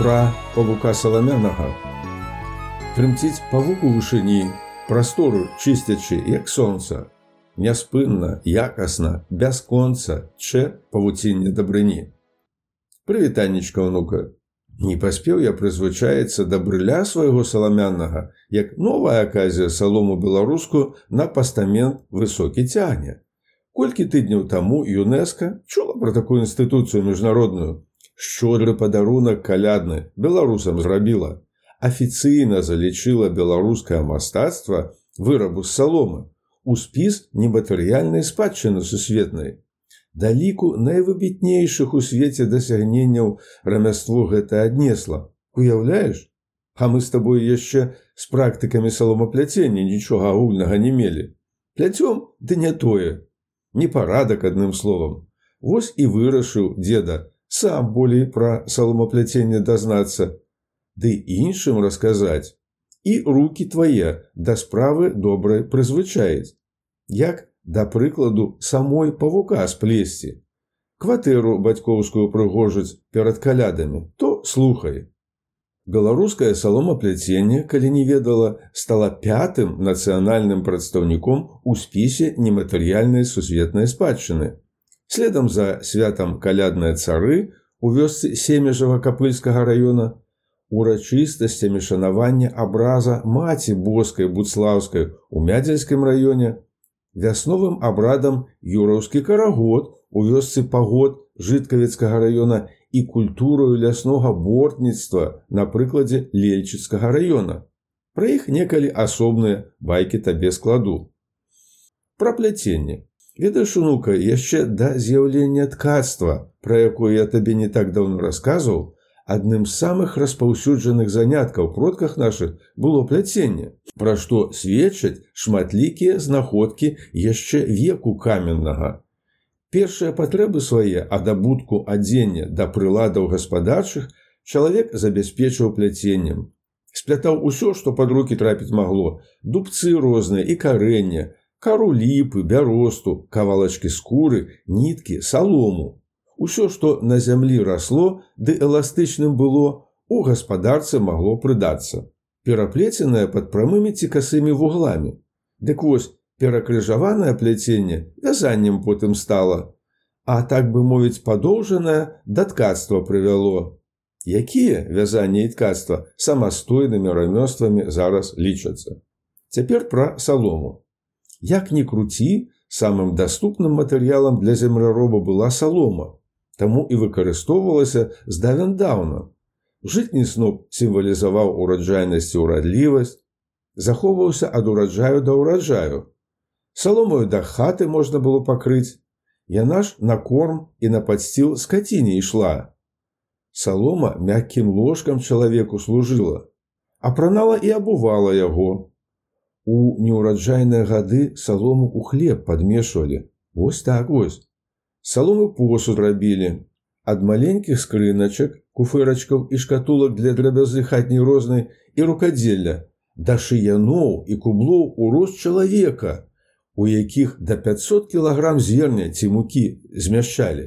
пра павука саламянага. Трымціць павуку вышыні, прастору чысцячы, як сонца, няспынна, якасна, бясконца, чэ павуцінне дабрыні. Прывітаннічка ўнука. Не паспеў я прызвычаецца да брыля свайго саламяннага, як новая аказія салому беларуску на пастамент высокі цягне. Колькі тыдняў таму ЮНЕСКа чула пра такую інстытуцыю міжнародную, шчодры падарунак калядны беларусам зрабіла. Афіцыйна залічыла беларускае мастацтва вырабу з саломы у спіс нематэрыяльнай спадчыны сусветнай. Да ліку найвыбітнейшых у свеце дасягненняў рамяство гэта аднесла. Уяўляеш? А мы з табой яшчэ з практыкамі саломапляцення нічога агульнага не мелі. Пляцём ды не тое. Непарадак адным словам. Вось і вырашыў деда сам болей пра саломапляценне дазнацца, ды іншым расказаць. І руки твае да справы добрай прызвычаюць. Як, да прыкладу, самой павука сплесці. Кватэру бацькоўскую прыгожаць перад калядамі, то слухай. Беларускае саломапляценне, калі не ведала, стала пятым нацыянальным прадстаўніком у спісе нематэрыяльнай сусветнай спадчыны следам за святам калядныя цары у вёсцы семежава капыльскага раёна. Урачыстасцямі шанавання абраза маці боскай буцлаўскай у мядзельскім раёне. Вясновым абрадам юраўскі карагод у вёсцы пагод жыткавецкага раёна і культурою ляснога бортніцтва на прыкладзе лельчыцкага раёна. Пра іх некалі асобныя байкі табе складу. Пра пляценне Ведаеш, унука, яшчэ да з'яўлення ткацтва, пра якое я табе не так даўно расказваў, адным з самых распаўсюджаных заняткаў продках нашых было пляценне, пра што сведчаць шматлікія знаходкі яшчэ веку каменнага. Першыя патрэбы свае адабутку адзення да прыладаў гаспадарчых чалавек забяспечыў пляценнем. Сплятаў усё, што пад рукі трапіць магло, дубцы розныя і карэння, кару ліпы, бяросту, кавалачкі скуры, ніткі, салому. Усё, што на зямлі расло, ды эластычным было, у гаспадарцы магло прыдацца. Пераплеценае пад прамымі ці касымі вугламі. Дык вось перакрыжаванае пляценне вязаннем потым стала, а так бы мовіць падоўжанае да ткацтва прывяло. Якія вязанне і ткацтва самастойнымі рамёствамі зараз лічацца. Цяпер пра салому. Як ні круці, самым даступным матэрыялам для земляроба была салома, таму і выкарыстоўвалася здавен даўна. Жытні сноп сімвалізаваў ураджайнасць і ўрадлівасць, захоўваўся ад ураджаю да ўраджаю. Саломаю да хаты можна было пакрыць, Яна ж на корм і на падсціл скаціне ішла. Салома мяккім ложкам чалавеку служыла, апранала і абувала яго, У неўраджайныя гады салому ў хлеб падмешвалі. Вось так вось. Саломы посуд рабілі. Ад маленькіх скрыначак, куфырачкаў і шкатулак для драбязы хатняй рознай і рукадзелля, да шыяноў і кублоў у рост чалавека, у якіх да 500 кілаграм зерня ці мукі змяшчалі.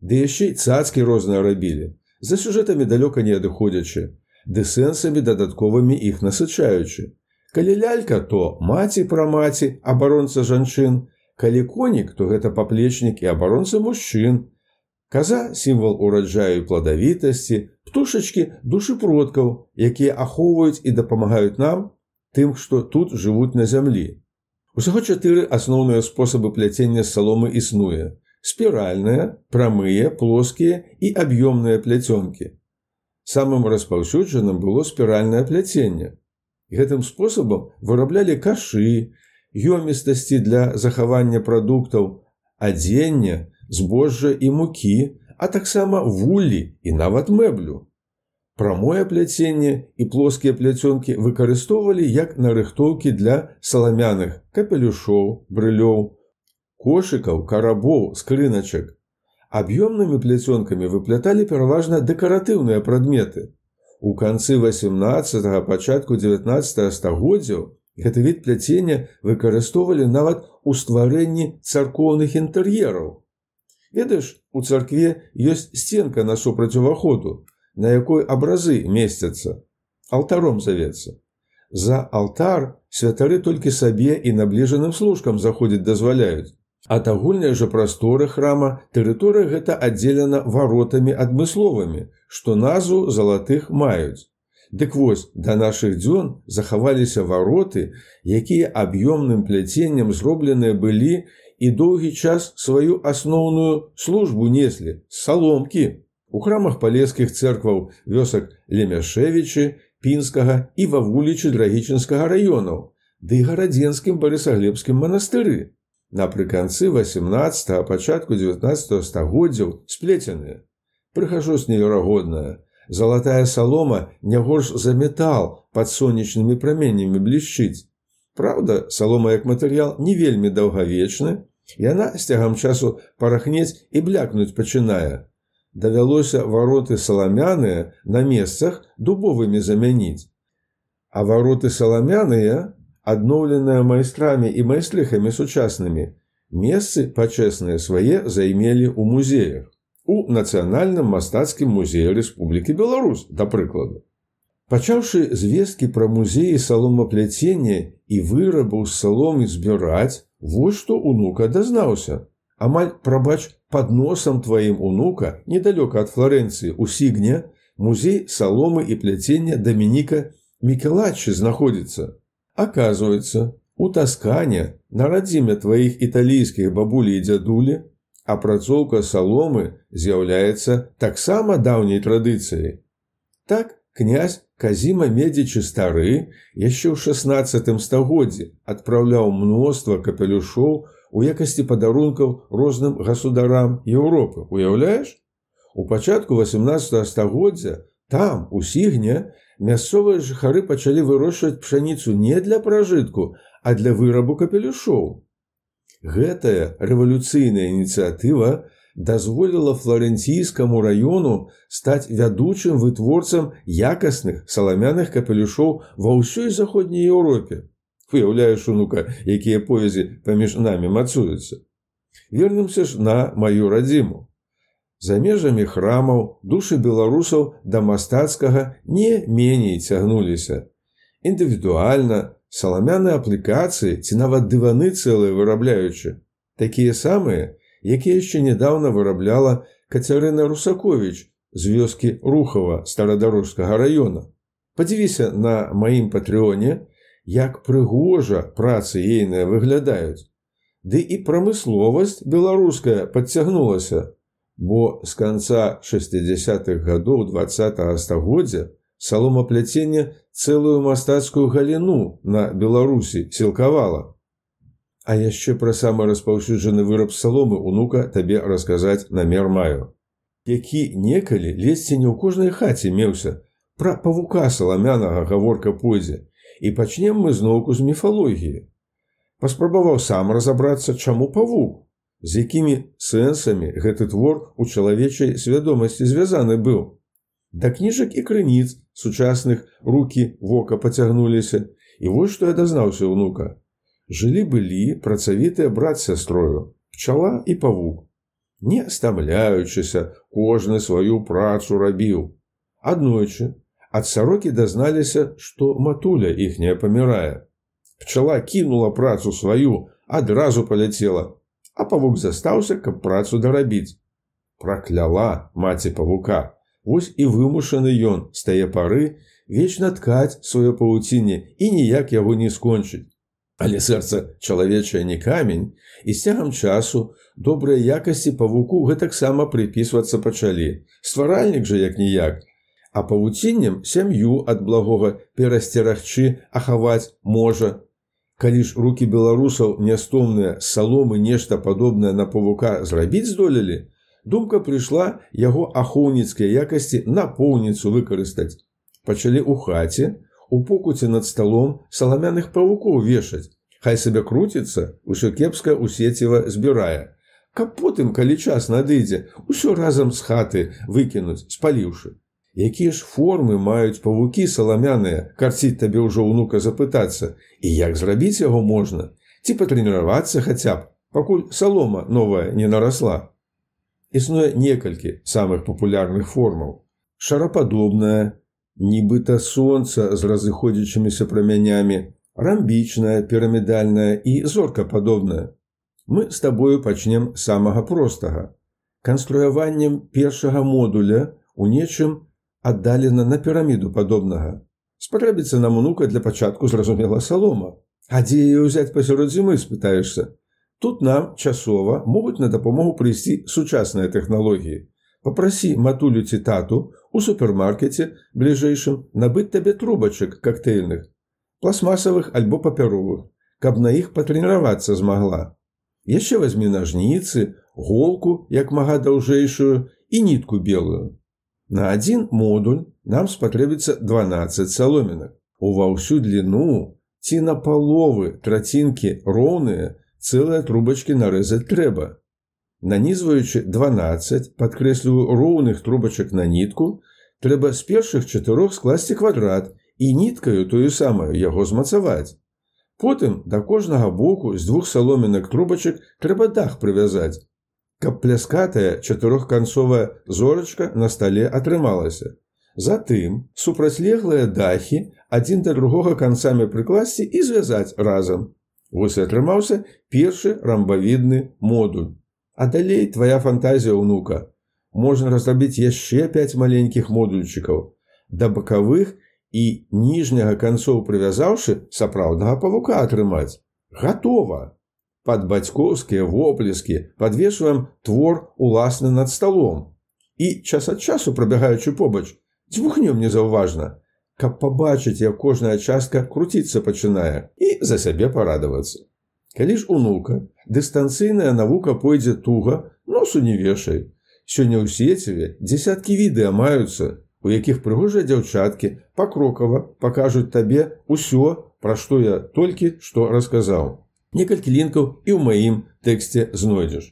Ды яшчэ і цацкі розныя рабілі, за сюжэтамі далёка не адыходзячы, ды сэнсамі дадатковымі іх насычаючы. Калі лялька, то маці пра маці, абаронца жанчын, калі конік, то гэта паплечнік і абаронцы мужчын. Каза сімвал ураджаю пладавітасці, птушачкі душы продкаў, якія ахоўваюць і дапамагаюць нам тым, што тут жывуць на зямлі. Усяго чатыры асноўныя спосабы пляцення саломы існуе: спіральныя, прамыя, плоскія і аб'ёмныя пляцёнкі. Самым распаўсюджаным было спіральнае пляценне. Гэтым спосабам выраблялі кашы, ёмістасці для захавання прадуктаў, адзення, збожжа і мукі, а таксама вуллі і нават мэблю. Прамое пляценне і плоскія пляцёнкі выкарыстоўвалі як нарыхтоўкі для саламяных капелюшоў, брылёў, кошыкаў, карабоў, скрыначак. Аб'ёмнымі пляцёнкамі выпляталі пераважна дэкаратыўныя прадметы, У канцы 18 пачатку 19 стагоддзяў гэты від пляцення выкарыстоўвалі нават у стварэнні царкоўных інтэр'ераў. Ведаеш, у царкве ёсць сценка насупраць уваходу. на якой абразы месцяцца. Алтаром завецца. За алтар святары толькі сабе і набліжаным служкам заходзіць дазваляюць. Ад агульнай жа прасторы храма тэрыторыя гэта аддзелена варотамі адмысловымі, што назву залатых маюць. Дык вось да нашых дзён захаваліся вароты, якія аб'ёмным пляценнем зробленыя былі і доўгі час сваю асноўную службу неслі саломкі. У храмах палескіх цэркваў вёсак Лемяшевічы, пінскага і вавулічы драгічынскага раёнаў, ды і гарадзенскім барысаглебскім манастыры. Напрыканцы 18 пачатку 19 стагоддзяў сплеценыя. Прыхажосць неверагодная, Залатая салома не горш за метал пад сонечнымі праменнямі блішчыць. Праўда, салома як матэрыял не вельмі даўгавечны, яна з цягам часу парахнець і блякнуць пачынае. Давялося вароты саламяныя на месцах дубовымі замяніць. А вароты саламяныя, адноўленыя майстрамі і майстрыхамі сучаснымі, месцы пачэсныя свае займелі ў музеях у нацыянальным мастацкім музеі Рэспублікі Беларусь да прыкладу. Пачаўшы звесткі пра музеі саломапляцення і вырабаў з саломы збіраць, вось што унука дазнаўся. Амаль прабач пад носам тваім унука недалёка ад Флоренцыі у сігне музей саломы і пляцення Дамініка Мікелаччы знаходзіцца. Аказваецца, у таскане на радзіме тваіх італійскіх бабулі і дзядулі апрацоўка саломы з'яўляецца таксама даўняй традыцыяй. Так князь Казіма медзічы стары яшчэ ў 16 стагоддзі адпраўляў мноства капелюшоў у якасці падарункаў розным гасударам Еўропы. Уяўляеш? У пачатку 18 стагоддзя там у сігне мясцовыя жыхары пачалі вырошчваць пшаніцу не для пражытку, а для вырабу капелюшоў. Гэтая рэвалюцыйная ініцыятыва дазволіла флоренційскаму раёну стаць вядучым вытворцам якасных саламяных капелюшоў ва ўсёй заходняй Еўропе. Уяўляеш унука, якія повязі паміж намі мацуюцца. Вернемся ж на маю радзіму. За межамі храмаў душы беларусаў да мастацкага не меней цягнуліся. Індывідуальна саламяныя аплікацыі ці нават дываны цэлыя вырабляючы, такія самыя, якія яшчэ нядаўна вырабляла Кацярына Русакович з вёскі рухава старадарожскага раёна. Падзівіся на маім патрыоне, як прыгожа працы ейныя выглядаюць. Ды і прамысловасць беларуская падцягнулася, бо з канца 60-х гадоў два стагоддзя саломапляцення цэлую мастацкую галіну на Беларусі сілкавала. А яшчэ пра самы распаўсюджаны выраб саломы унука табе расказаць намер маю. Які некалі лезці не ў кожнай хаце меўся, пра павука саламянага гаворка пойдзе, і пачнем мы зноўку з міфалогіі. Паспрабаваў сам разабрацца, чаму павук, з якімі сэнсамі гэты твор у чалавечай свядомасці звязаны быў. Да кніжак і крыніц сучасных рукі вока пацягнуліся, і вось што я дазнаўся ўнука. Жылі былі працавітыя брат сястрою, пчала і павук. Не стамляючыся, кожны сваю працу рабіў. Аднойчы ад сарокі дазналіся, што матуля іхняя памірае. Пчала кінула працу сваю, адразу паляцела, а павук застаўся, каб працу дарабіць. Пракляла маці павука, Вось і вымушаны ён з тае пары вечна ткаць сваё павуцінне і ніяк яго не скончыць. Але сэрца чалавечае не камень, і з цягам часу добрыя якасці павуку гэтаксама прыпісвацца пачалі. Стваральнік жа як ніяк, а павуціннем сям'ю ад благога перасцерагчы ахаваць можа. Калі ж рукі беларусаў нястомныя саломы нешта падобнае на павука зрабіць здолелі, думка прыйшла яго ахоўніцкай якасці напоўніцу выкарыстаць. Пачалі ў хаце, у покуце над сталом саламяных павукоў вешаць. Хай сабе круціцца, усё кепска ў сеціва збірае. Каб потым, калі час надыдзе, усё разам з хаты выкінуць, спаліўшы. Якія ж формы маюць павукі саламяныя, карціць табе ўжо ўнука запытацца, і як зрабіць яго можна, ці патрэніравацца хаця б, пакуль салома новая не нарасла. Існуе некалькі самых папулярных формаў. шарападобная, нібыта сонца з разыходзячымися прамянямі, рамбічная, пірамідальная і зоркападобная. Мы з табою пачнем самага простага. Канструяваннем першага модуля у нечым аддалена на піраміду падобнага. Спатрэбіцца нам унука для пачатку зразумела салома. А дзе яе ўзяць пасярод зімы спытаешься. Тут нам часова могуць на дапамогу прыйсці сучасныя тэхналогіі. Попрасі матулю ці тату у супермаркеце бліжэйшым набыць табе трубачак коктейльных, пластмасавых альбо папяровых, каб на іх патрэніравацца змагла. Яшчэ возьми нажніцы, голку як мага даўжэйшую і нітку белую. На адзін модуль нам спатрэбіцца 12 саломінак. Ува ўсю дліну ці на паловы трацінкі роўныя цэлыя трубачкі нарэзаць трэба. Нанізваючы 12 падкрэсліваю роўных трубачак на нітку, трэба з першых чатырох скласці квадрат і ніткаю тую самую яго змацаваць. Потым да кожнага боку з двух саломінак трубачак трэба дах прывязаць, каб пляскатая чатырохканцовая зорачка на стале атрымалася. Затым супрацьлеглыя дахі адзін да другога канцамі прыкласці і звязаць разам. Вось атрымаўся першы рамбавідны модуль. А далей твоя фантазія ўнука. Можна разрабіць яшчэ 5 маленькіх модульчыкаў, да бакавых і ніжняга канцоў прывязаўшы сапраўднага павука атрымаць. Гатова. Пад бацькоўскія воплескі подвешваем твор уласны над сталом. І час ад часу прабягаючы побач, дзвухнём незаўважна, каб пабачыць, як кожная частка круціцца пачынае і за сябе парадавацца. Калі ж унука дыстанцыйная навука пойдзе туга, носу не вешай. Сёння ў сеціве дзесяткі відэа маюцца, у якіх прыгожыя дзяўчаткі пакрокава пакажуць табе ўсё, пра што я толькі што расказаў. Некалькі лінкаў і ў маім тэксце знойдзеш.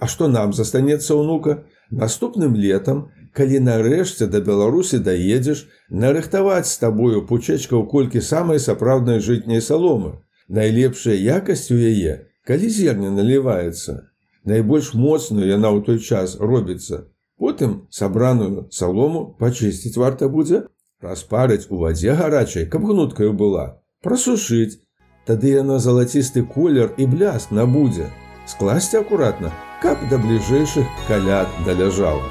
А што нам застанецца ўнука? Наступным летам, калі нарэшце да Беларусі даедзеш, нарыхтаваць з табою пучэчкаў колькі самай сапраўднай жытняй саломы найлепшая якасць у яе, калі зерня наліваецца. Найбольш моцную яна ў той час робіцца. Потым сабраную салому пачысціць варта будзе, распарыць у вадзе гарачай, каб гнуткаю была, прасушыць, Тады яна залацісты колер і бляск набудзе. Скласці акуратна, каб да бліжэйшых каляд да ляжала.